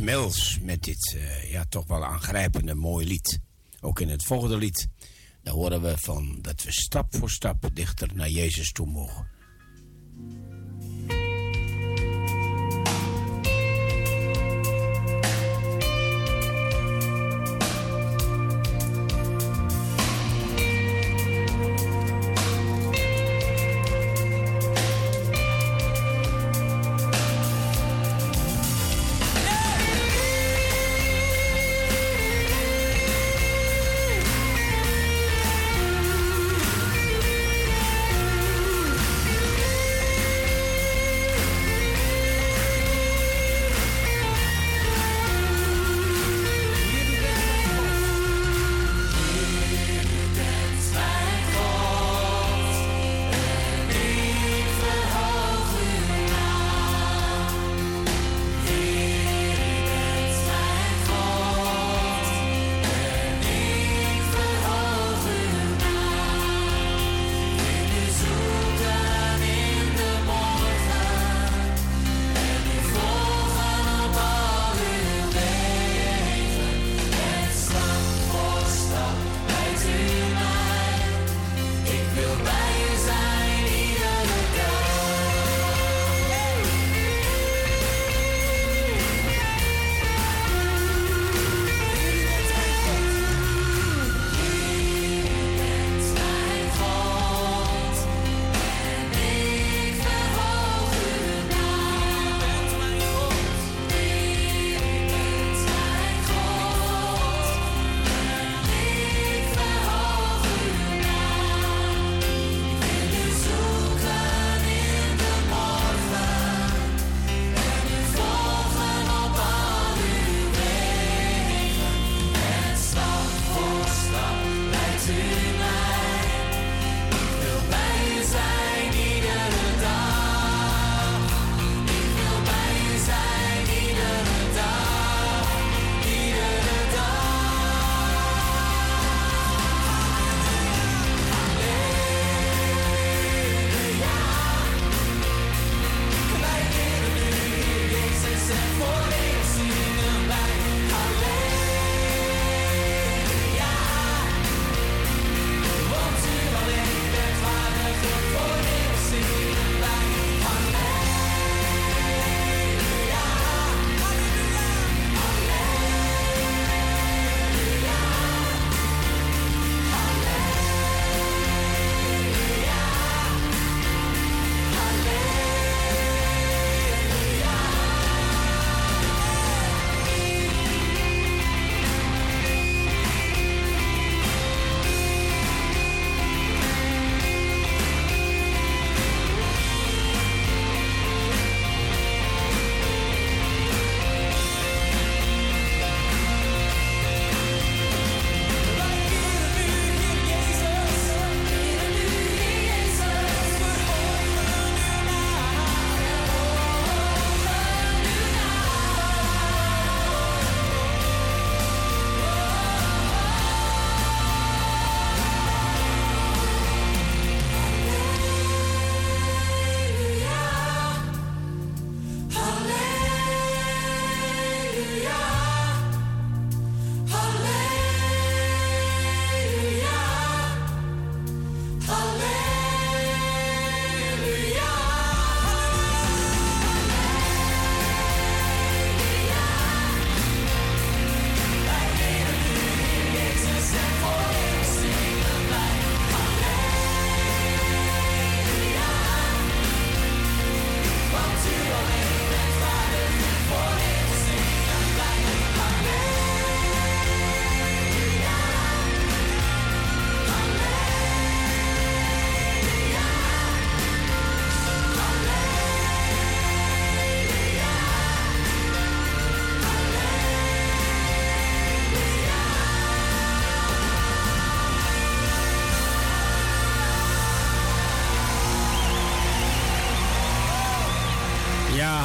Mills met dit uh, ja, toch wel aangrijpende mooi lied. Ook in het volgende lied, daar horen we van dat we stap voor stap dichter naar Jezus toe mogen.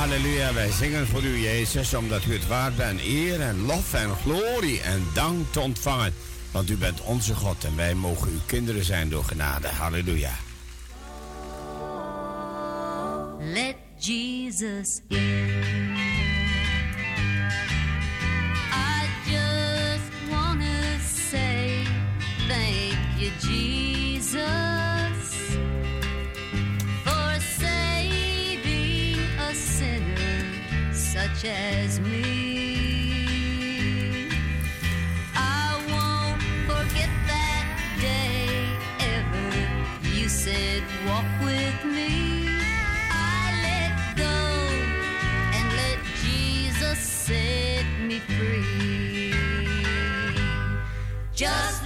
Halleluja, wij zingen voor u, Jezus, omdat u het waard bent eer en lof en glorie en dank te ontvangen. Want u bent onze God en wij mogen uw kinderen zijn door genade. Halleluja. Let Jesus in. I just wanna say thank you, Jesus. such as me. I won't forget that day ever. You said, Walk with me. I let go and let Jesus set me free. Just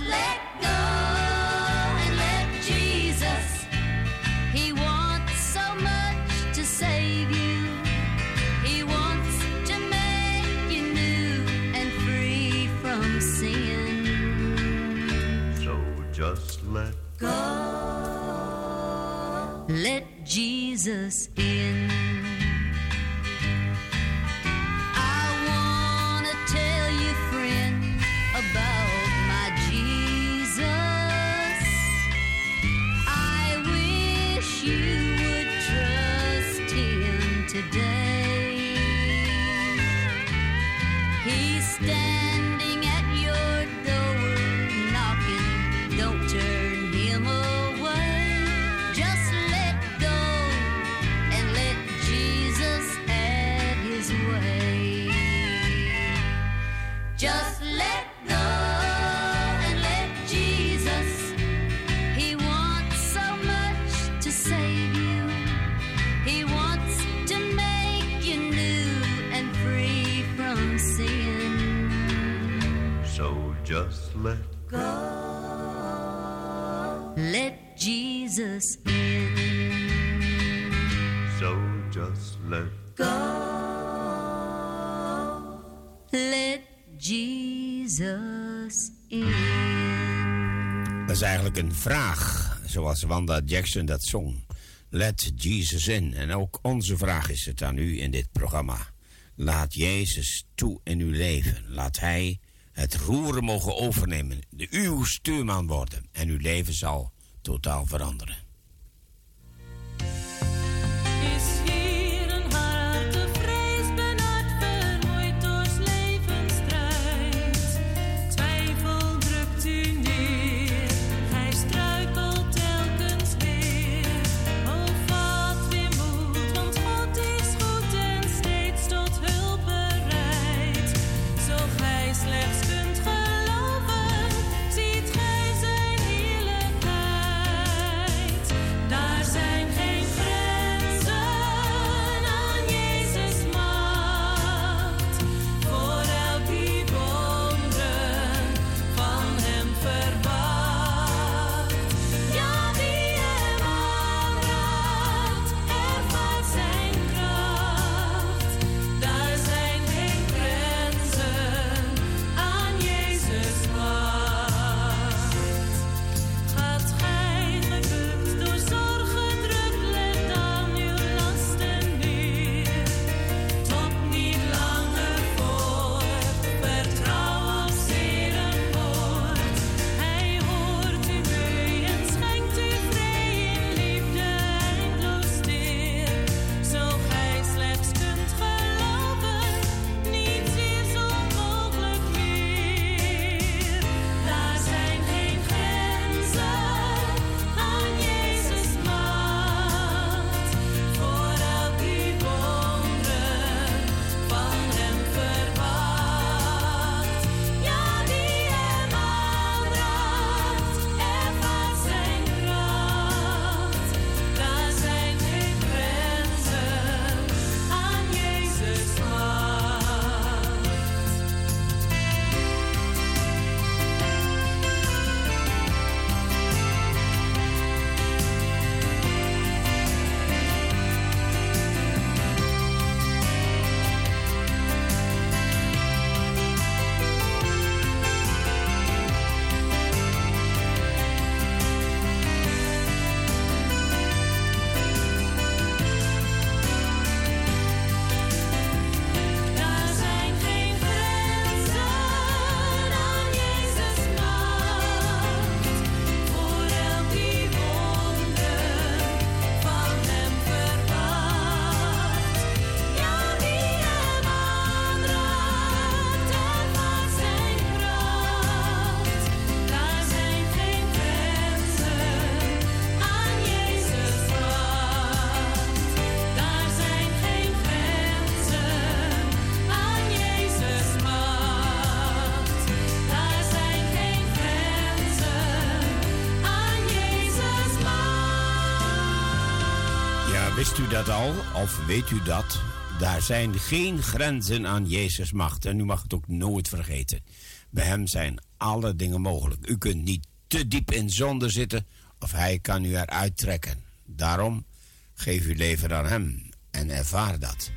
een vraag, zoals Wanda Jackson dat zong. Let Jesus in. En ook onze vraag is het aan u in dit programma. Laat Jezus toe in uw leven. Laat Hij het roeren mogen overnemen, de uw stuurman worden. En uw leven zal totaal veranderen. Wist u dat al? Of weet u dat? Daar zijn geen grenzen aan Jezus' macht. En u mag het ook nooit vergeten. Bij hem zijn alle dingen mogelijk. U kunt niet te diep in zonde zitten of hij kan u eruit trekken. Daarom geef uw leven aan hem en ervaar dat.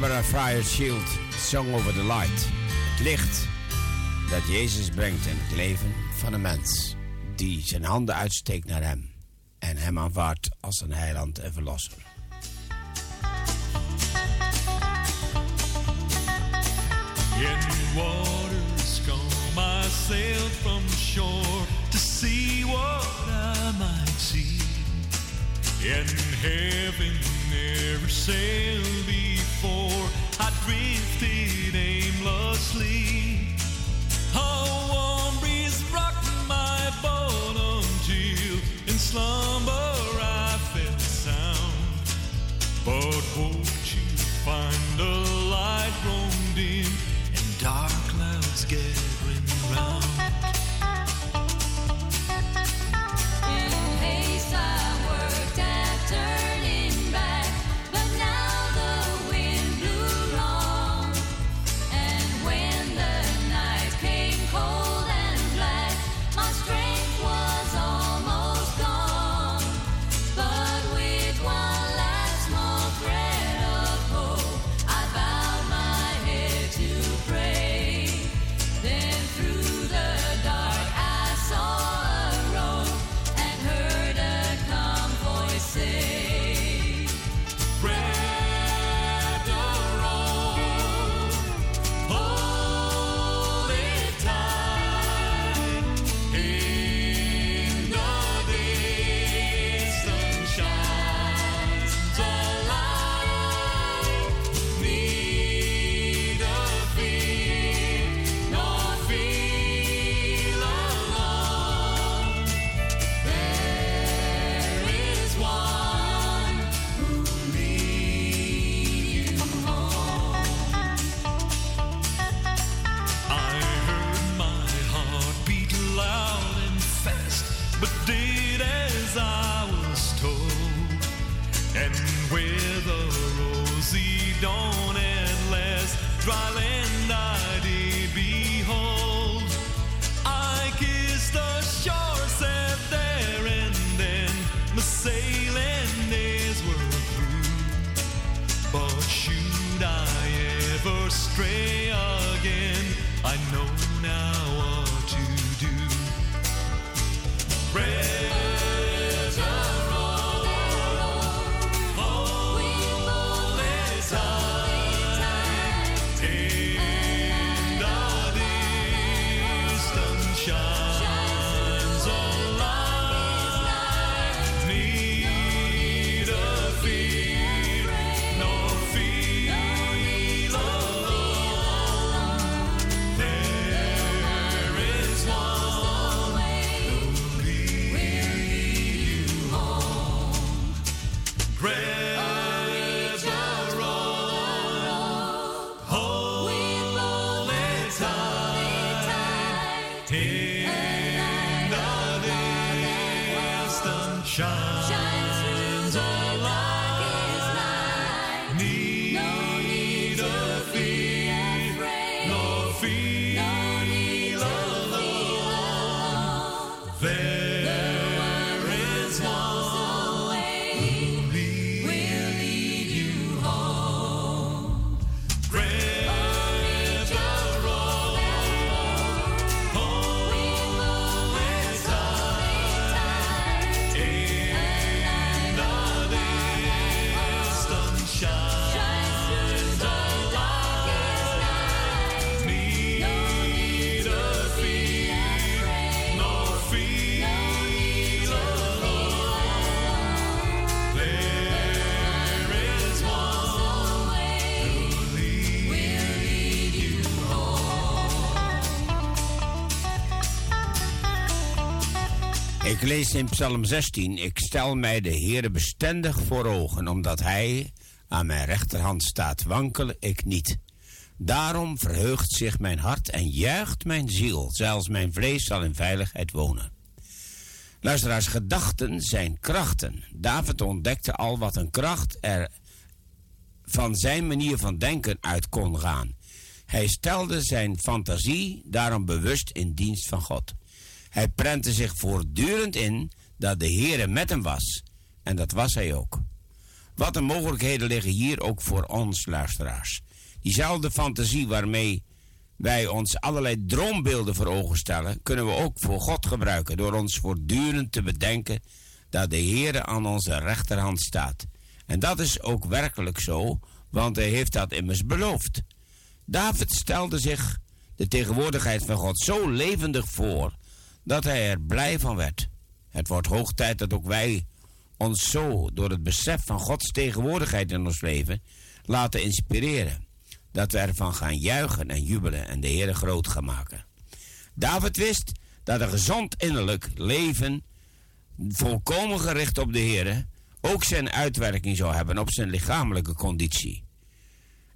Barbara Friar Shield, Song over the Light. Het licht dat Jezus brengt in het leven van een mens die zijn handen uitsteekt naar hem en hem aanvaardt als een heiland en verlosser. In waters come I sailed from shore to see what I might see. In heaven never sail beyond. before I drifted aimlessly. And where the rosy dawn at last dry land I did behold, I kissed the shore, sat there, and then my sailing days were through. But should I ever stray? Lees in Psalm 16: Ik stel mij de Heere bestendig voor ogen, omdat Hij aan mijn rechterhand staat, wankel ik niet. Daarom verheugt zich mijn hart en juicht mijn ziel, zelfs mijn vlees zal in veiligheid wonen. Luisteraars, gedachten zijn krachten. David ontdekte al wat een kracht er van zijn manier van denken uit kon gaan. Hij stelde zijn fantasie daarom bewust in dienst van God. Hij prentte zich voortdurend in dat de Heere met hem was. En dat was hij ook. Wat een mogelijkheden liggen hier ook voor ons, luisteraars. Diezelfde fantasie waarmee wij ons allerlei droombeelden voor ogen stellen, kunnen we ook voor God gebruiken door ons voortdurend te bedenken dat de Heere aan onze rechterhand staat. En dat is ook werkelijk zo, want hij heeft dat immers beloofd. David stelde zich de tegenwoordigheid van God zo levendig voor dat hij er blij van werd. Het wordt hoog tijd dat ook wij ons zo door het besef van Gods tegenwoordigheid in ons leven laten inspireren. Dat we ervan gaan juichen en jubelen en de Heer groot gaan maken. David wist dat een gezond innerlijk leven, volkomen gericht op de Heer, ook zijn uitwerking zou hebben op zijn lichamelijke conditie.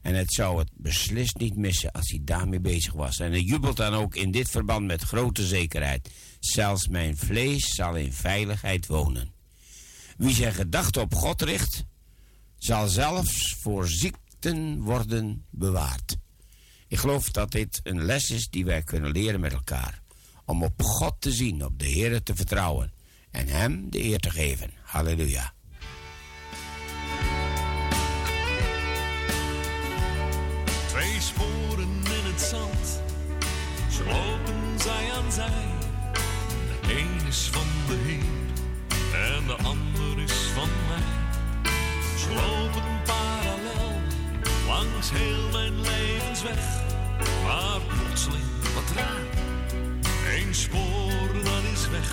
En het zou het beslist niet missen als hij daarmee bezig was. En hij jubelt dan ook in dit verband met grote zekerheid. Zelfs mijn vlees zal in veiligheid wonen. Wie zijn gedachten op God richt, zal zelfs voor ziekten worden bewaard. Ik geloof dat dit een les is die wij kunnen leren met elkaar. Om op God te zien, op de Heer te vertrouwen en Hem de eer te geven. Halleluja. Twee sporen in het zand, zo lopen zij aan zij. De een is van de Heer en de ander is van mij. Ze lopen parallel langs heel mijn levensweg, maar plotseling wat raar. Eén spoor dat is weg.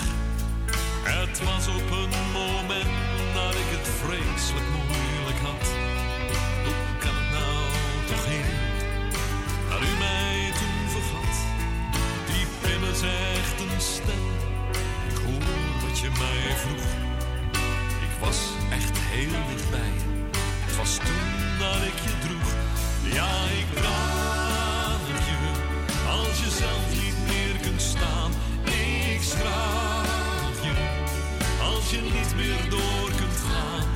Het was op een moment dat ik het vreselijk moeilijk had. Zegt een stem, ik hoor wat je mij vroeg. Ik was echt heel dichtbij, het was toen dat ik je droeg. Ja, ik draag je, als je zelf niet meer kunt staan. Ik straal je, als je niet meer door kunt gaan.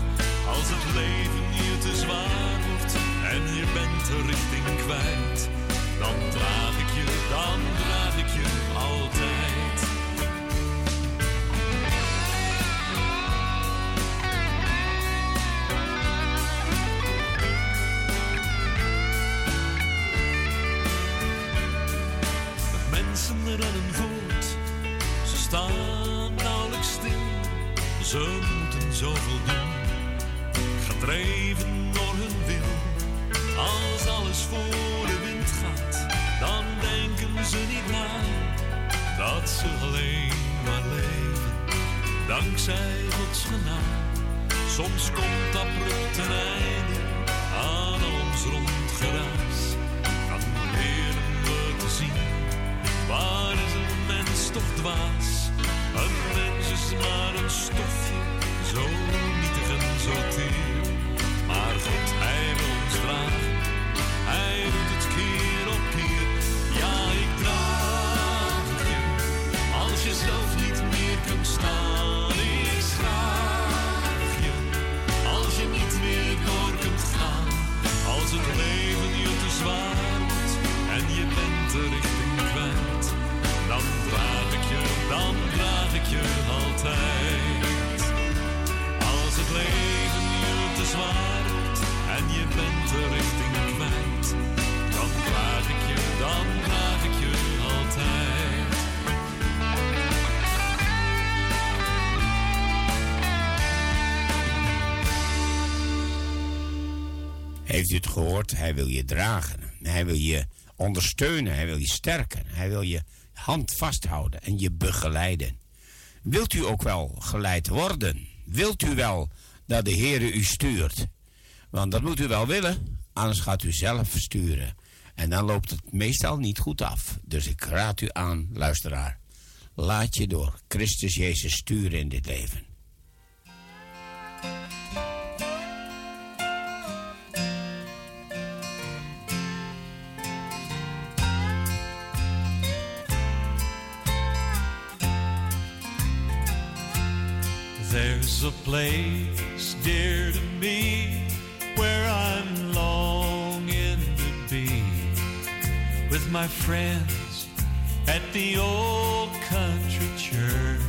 Als het leven je te zwaar wordt en je bent de richting kwijt. Dan draag ik je, dan draag ik je altijd. De mensen rennen voort, ze staan nauwelijks stil. Ze moeten zoveel doen, gedreven door hun wil. Als alles voor de gaat, dan denken ze niet na dat ze alleen maar leven. Dankzij Gods genade, soms komt abrupt een einde aan ons rondgeraas. Dan leren we te zien, waar is een mens toch dwaas? Een mens is maar een stofje, zo nietig en zo teer. Maar God, hij wil ons dragen, hij doet het en je bent richting kwijt. Dan draag ik je, dan draag ik je altijd. Heeft u het gehoord? Hij wil je dragen. Hij wil je ondersteunen. Hij wil je sterken. Hij wil je hand vasthouden en je begeleiden. Wilt u ook wel geleid worden? Wilt u wel dat de Heer u stuurt? Want dat moet u wel willen, anders gaat u zelf sturen. En dan loopt het meestal niet goed af. Dus ik raad u aan, luisteraar. Laat je door Christus Jezus sturen in dit leven. Place dear to me where I'm longing to be with my friends at the old country church.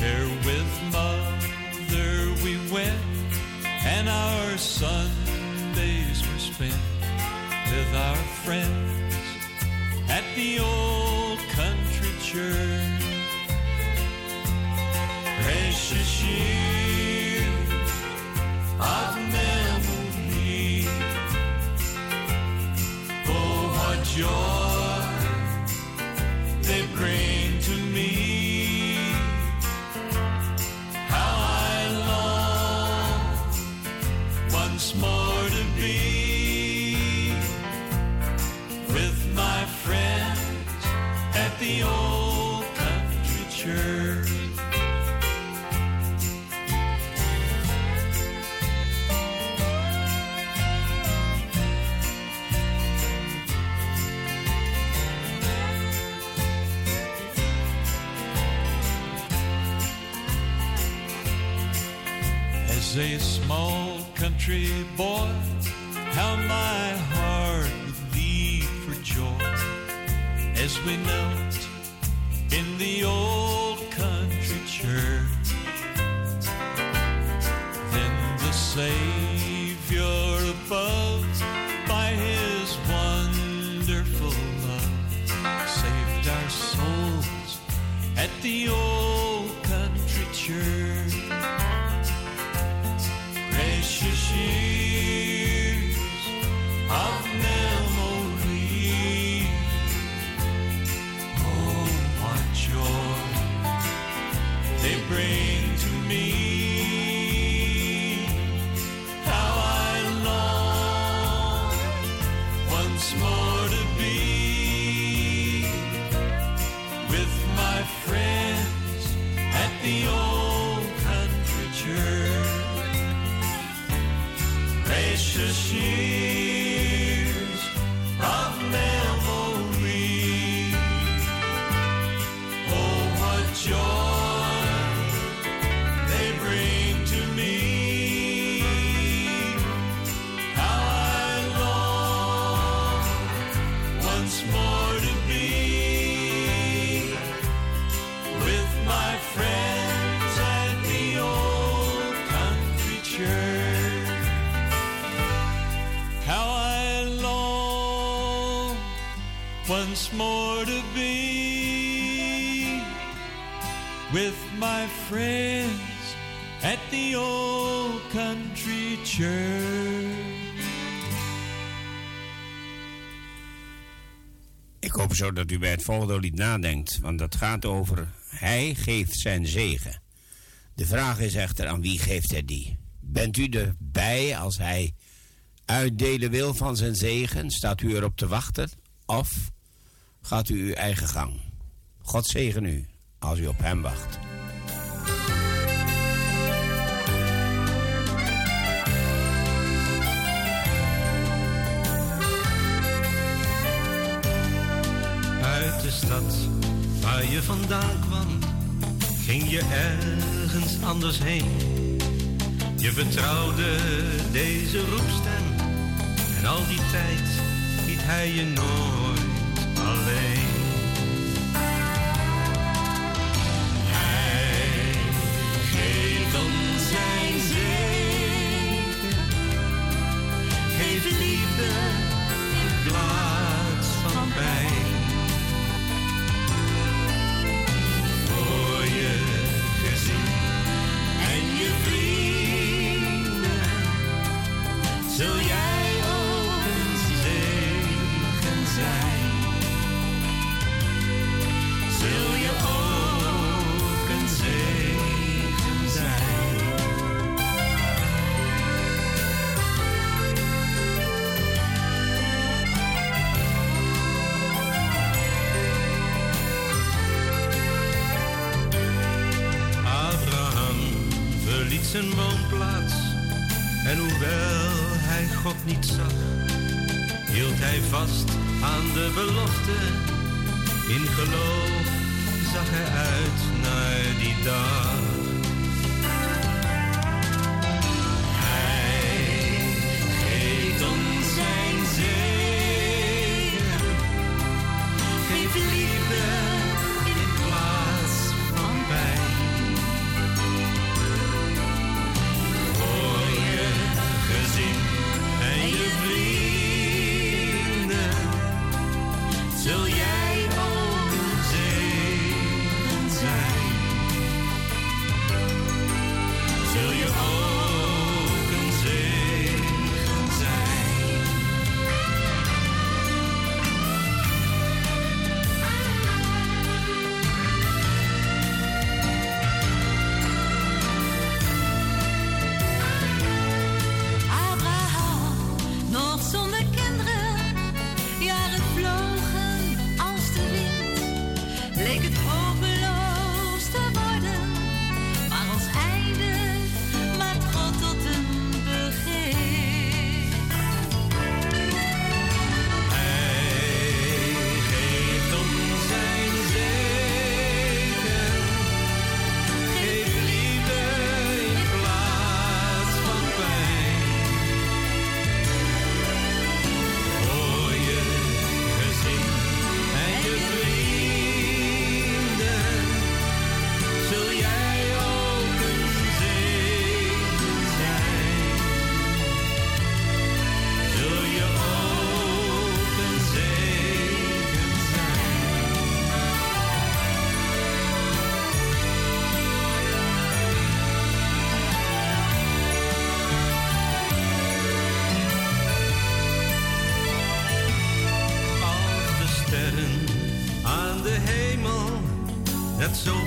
There with mother we went, and our Sundays were spent with our friends at the old the old zodat zo dat u bij het volgende lied nadenkt, want dat gaat over Hij geeft zijn zegen. De vraag is echter aan wie geeft hij die? Bent u erbij als hij uitdelen wil van zijn zegen? Staat u erop te wachten? Of gaat u uw eigen gang? God zegen u als u op hem wacht. stad waar je vandaan kwam, ging je ergens anders heen. Je vertrouwde deze roepstem en al die tijd liet hij je nooit alleen.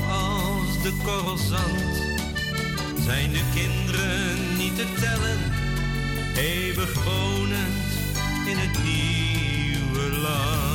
Zoals de korrel zand. Zijn de kinderen niet te tellen, eeuwig wonend in het nieuwe land.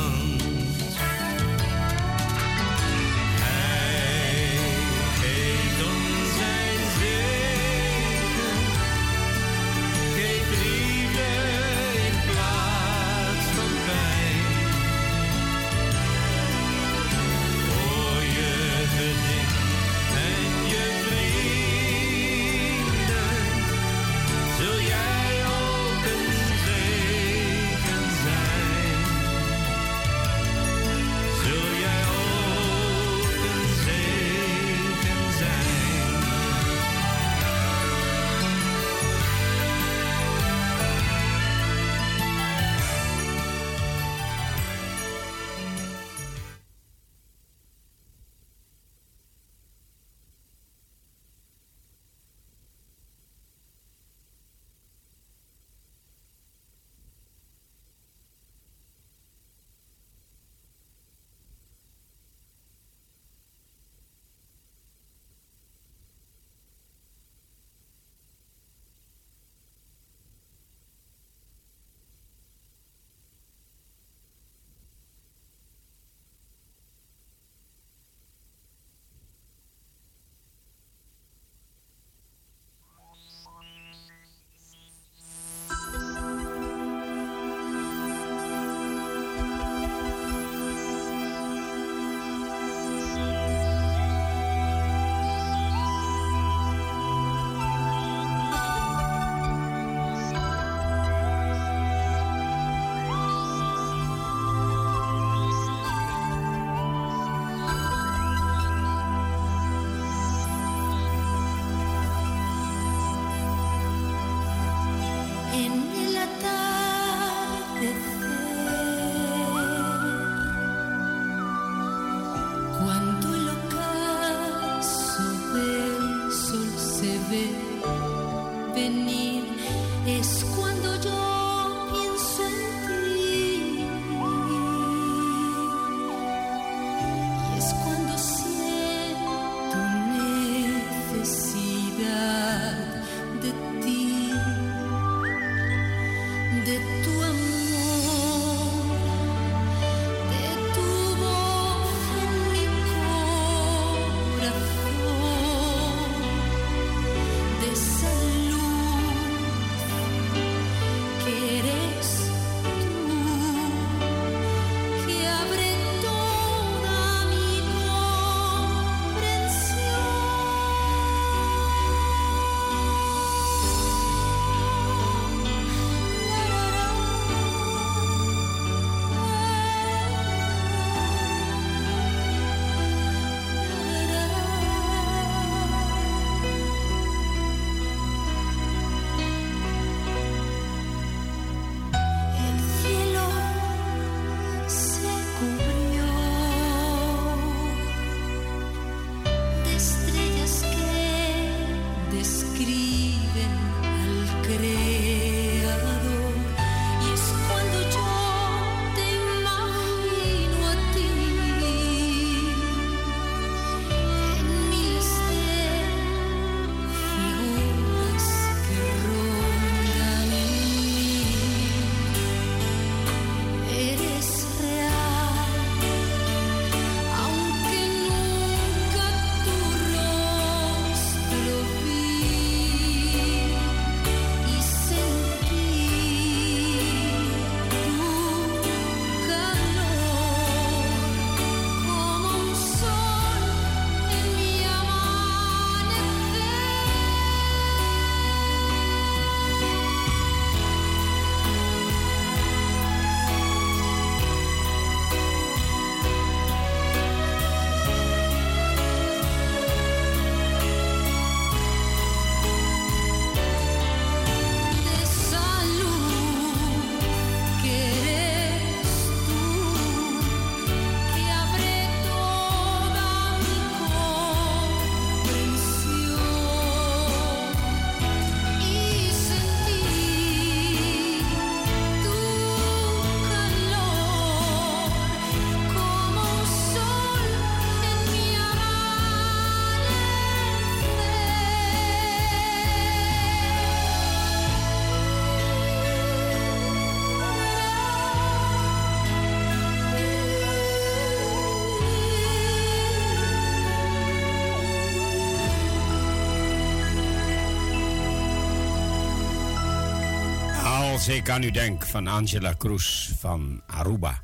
Ik aan u denk van Angela Cruz van Aruba.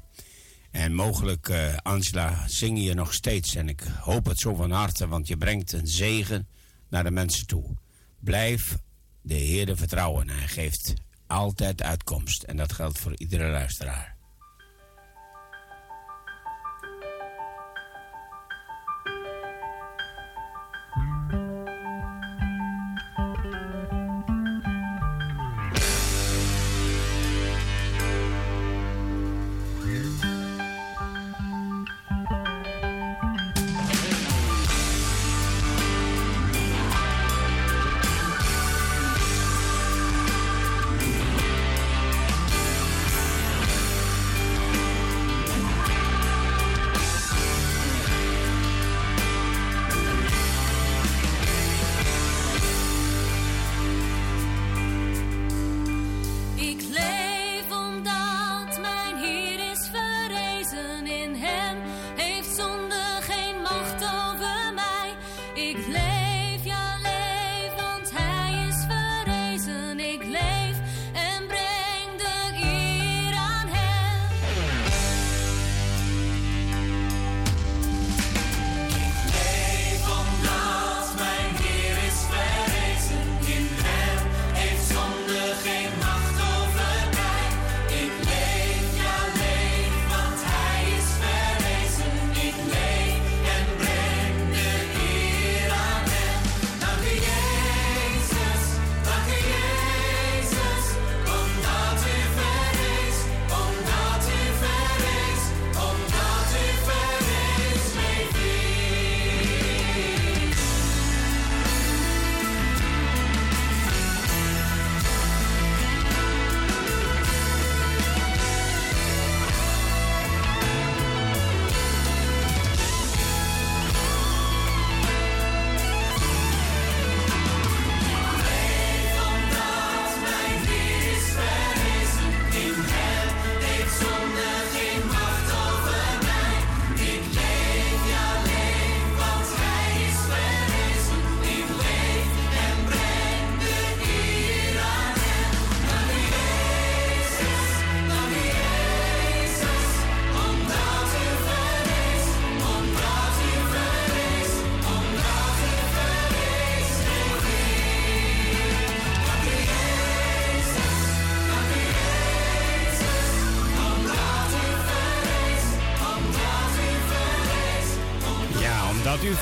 En mogelijk, uh, Angela, zing je nog steeds. En ik hoop het zo van harte, want je brengt een zegen naar de mensen toe. Blijf de Heer vertrouwen. Hij geeft altijd uitkomst. En dat geldt voor iedere luisteraar.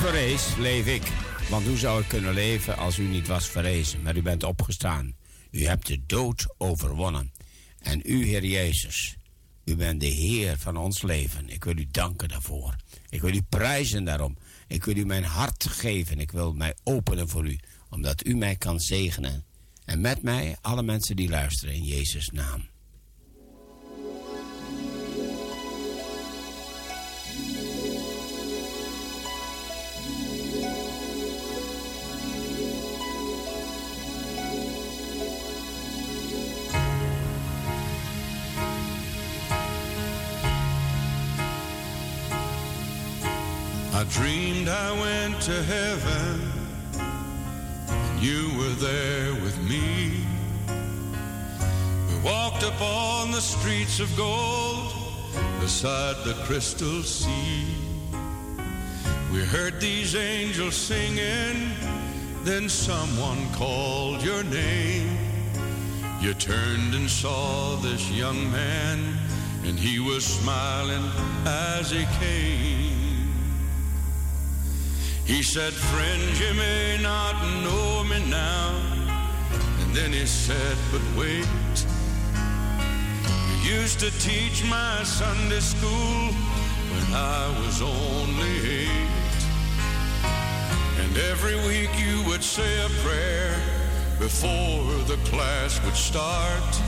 Verrees, leef ik. Want hoe zou ik kunnen leven als u niet was verrezen? Maar u bent opgestaan. U hebt de dood overwonnen. En u, Heer Jezus, u bent de Heer van ons leven. Ik wil u danken daarvoor. Ik wil u prijzen daarom. Ik wil u mijn hart geven. Ik wil mij openen voor u, omdat u mij kan zegenen. En met mij alle mensen die luisteren in Jezus' naam. Dreamed I went to heaven, and you were there with me. We walked upon the streets of gold beside the crystal sea. We heard these angels singing, then someone called your name. You turned and saw this young man, and he was smiling as he came. He said, Friend, you may not know me now. And then he said, But wait. You used to teach my Sunday school when I was only eight. And every week you would say a prayer before the class would start.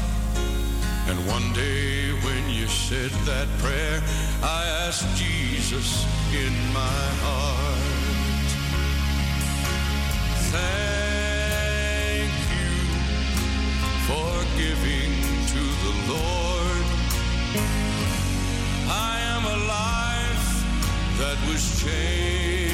And one day when you said that prayer, I asked Jesus in my heart. Thank you for giving to the Lord. I am a life that was changed.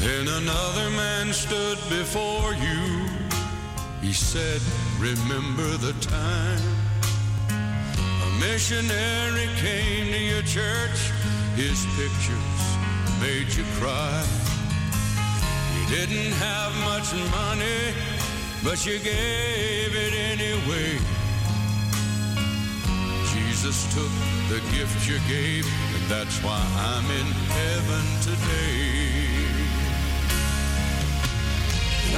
Then another man stood before you. He said, Remember the time a missionary came to your church. His pictures made you cry. You didn't have much money, but you gave it anyway. Jesus took the gift you gave, and that's why I'm in heaven today.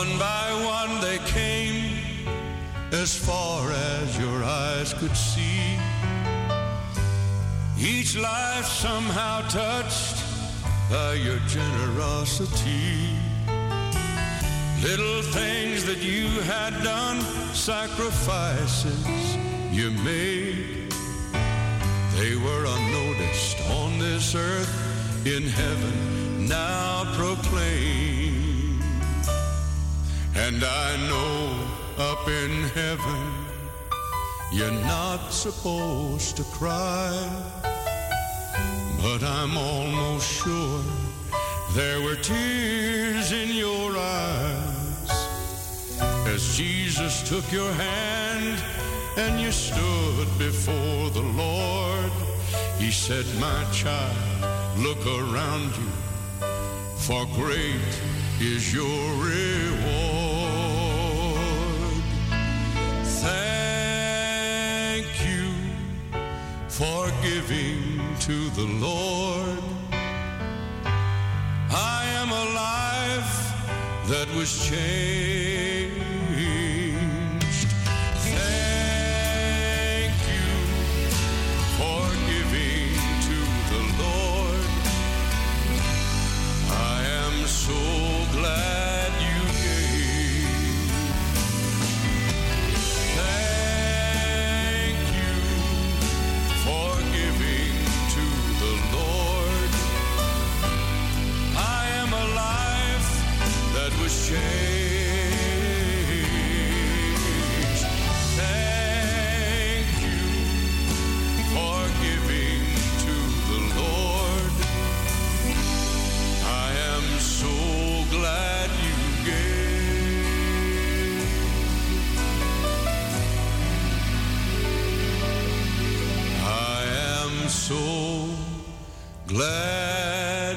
One by one they came as far as your eyes could see. Each life somehow touched by your generosity. Little things that you had done, sacrifices you made. They were unnoticed on this earth in heaven, now proclaimed. And I know up in heaven, you're not supposed to cry. But I'm almost sure there were tears in your eyes as Jesus took your hand and you stood before the Lord. He said, My child, look around you, for great is your reward. For giving to the Lord. I am a life that was changed. Glad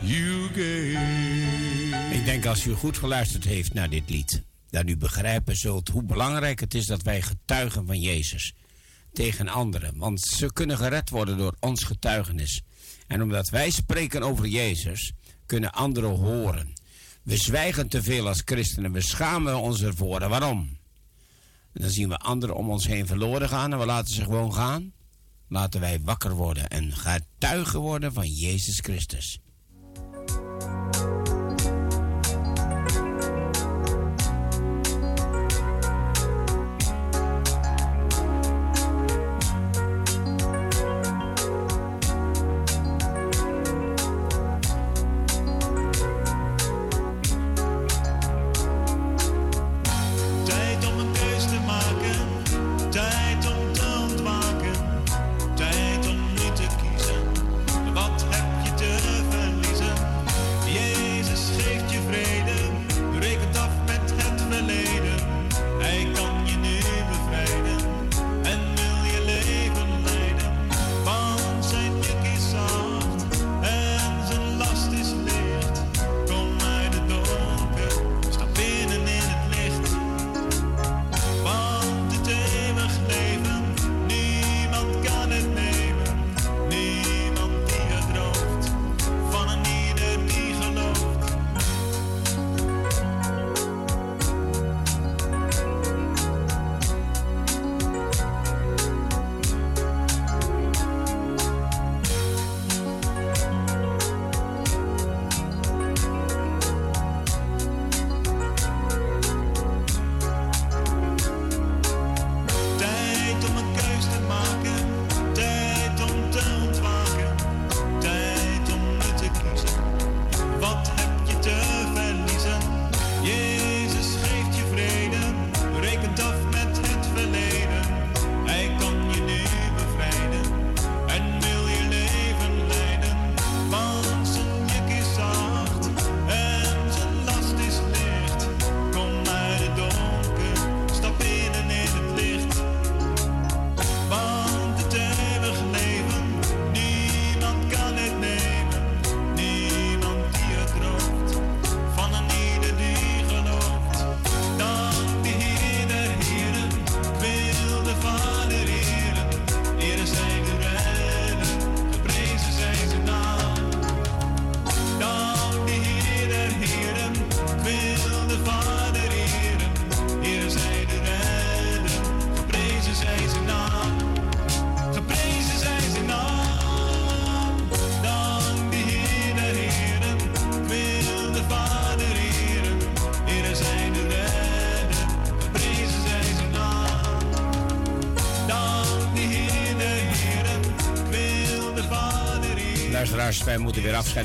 you gave. Ik denk als u goed geluisterd heeft naar dit lied, dat u begrijpen zult hoe belangrijk het is dat wij getuigen van Jezus tegen anderen. Want ze kunnen gered worden door ons getuigenis. En omdat wij spreken over Jezus, kunnen anderen horen. We zwijgen te veel als christenen, we schamen ons ervoor. Waarom? Dan zien we anderen om ons heen verloren gaan en we laten ze gewoon gaan. Laten wij wakker worden en getuigen worden van Jezus Christus.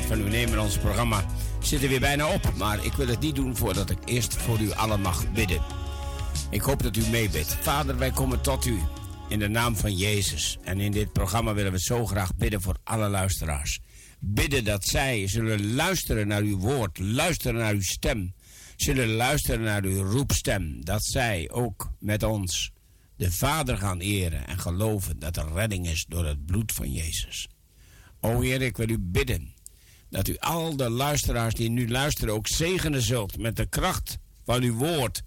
Van u nemen. Ons programma zit er weer bijna op. Maar ik wil het niet doen voordat ik eerst voor u allen mag bidden. Ik hoop dat u meebidt. Vader, wij komen tot u in de naam van Jezus. En in dit programma willen we zo graag bidden voor alle luisteraars. Bidden dat zij zullen luisteren naar uw woord, luisteren naar uw stem. Zullen luisteren naar uw roepstem. Dat zij ook met ons de Vader gaan eren en geloven dat er redding is door het bloed van Jezus. O Heer, ik wil u bidden dat u al de luisteraars die nu luisteren ook zegenen zult met de kracht van uw woord.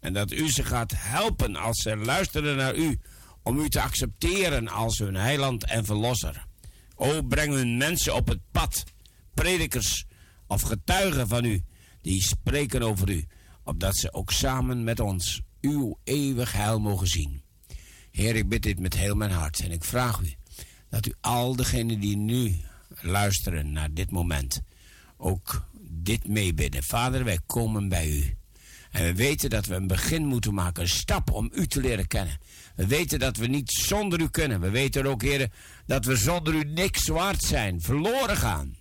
En dat u ze gaat helpen als ze luisteren naar u, om u te accepteren als hun heiland en verlosser. O, breng hun mensen op het pad, predikers of getuigen van u, die spreken over u, opdat ze ook samen met ons uw eeuwig heil mogen zien. Heer, ik bid dit met heel mijn hart en ik vraag u dat u al degenen die nu luisteren naar dit moment ook dit meebidden. Vader, wij komen bij u. En we weten dat we een begin moeten maken, een stap om u te leren kennen. We weten dat we niet zonder u kunnen. We weten ook, heren, dat we zonder u niks waard zijn, verloren gaan.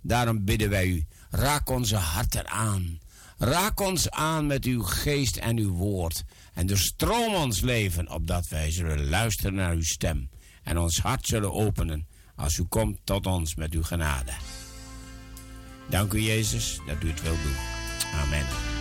Daarom bidden wij u, raak onze harten aan. Raak ons aan met uw geest en uw woord. En doorstroom ons leven, opdat wij zullen luisteren naar uw stem. En ons hart zullen openen als u komt tot ons met uw genade. Dank u, Jezus, dat u het wilt doen. Amen.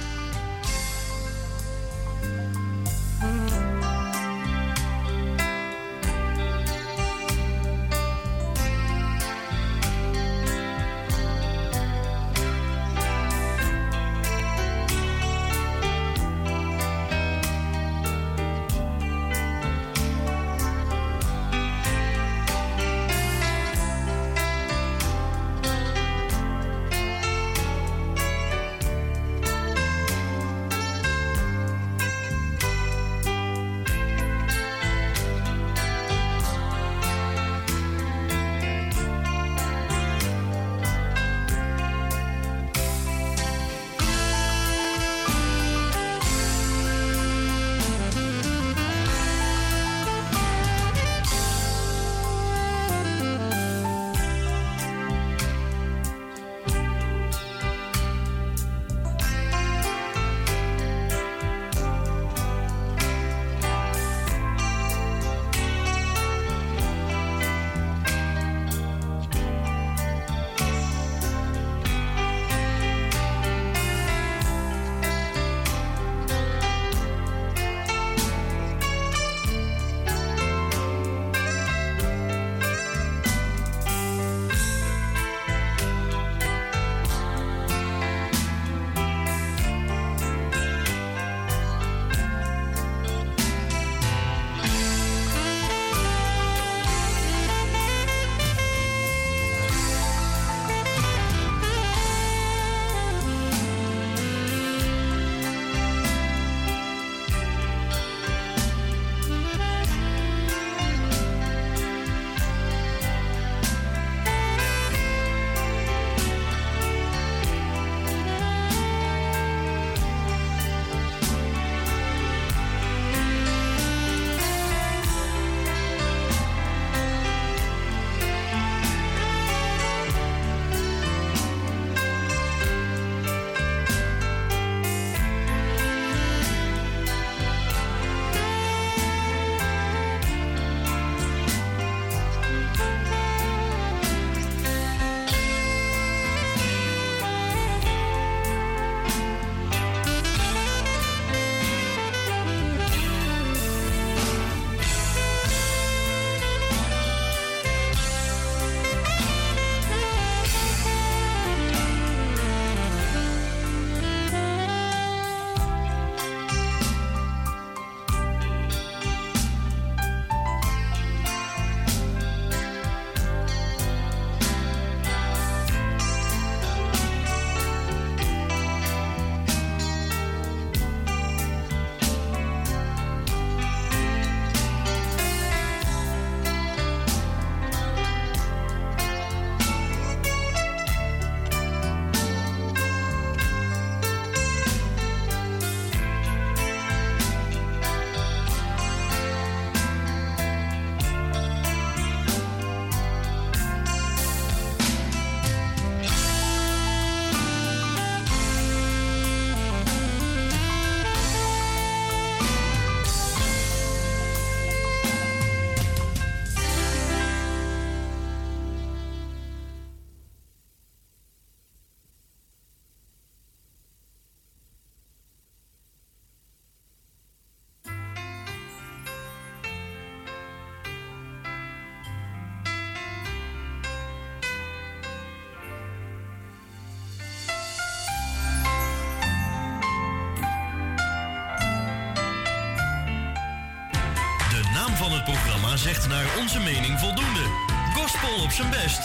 Naar onze mening voldoende. Gospel op zijn best.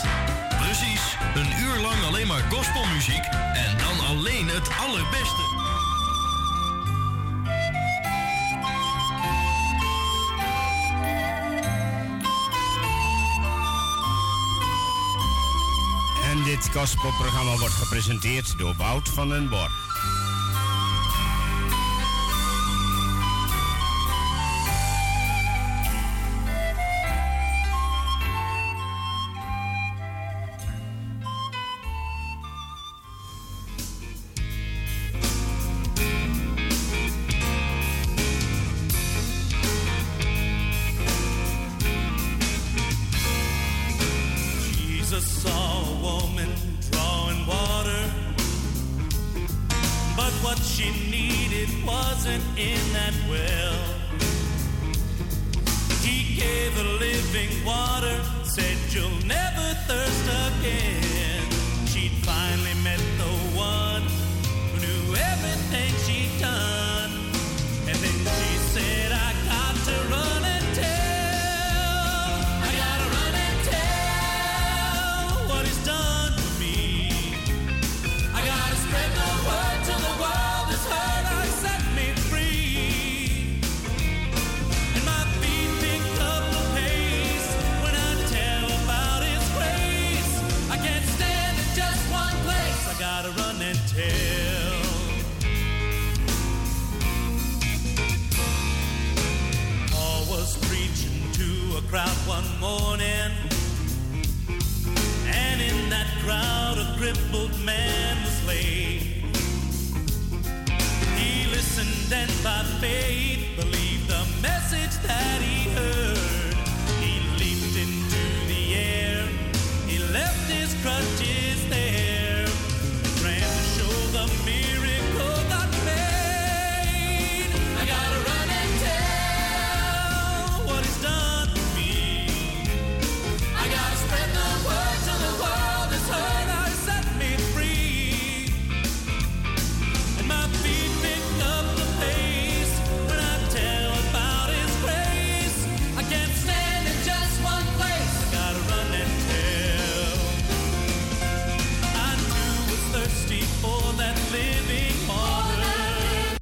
Precies, een uur lang alleen maar gospelmuziek en dan alleen het allerbeste. En dit gospelprogramma wordt gepresenteerd door Wout van den Borg. what she needed wasn't in that well. He gave her living water, said you'll never thirst again. She'd finally met the one who knew everything she'd done. crippled man was laid. He listened and by faith believed the message that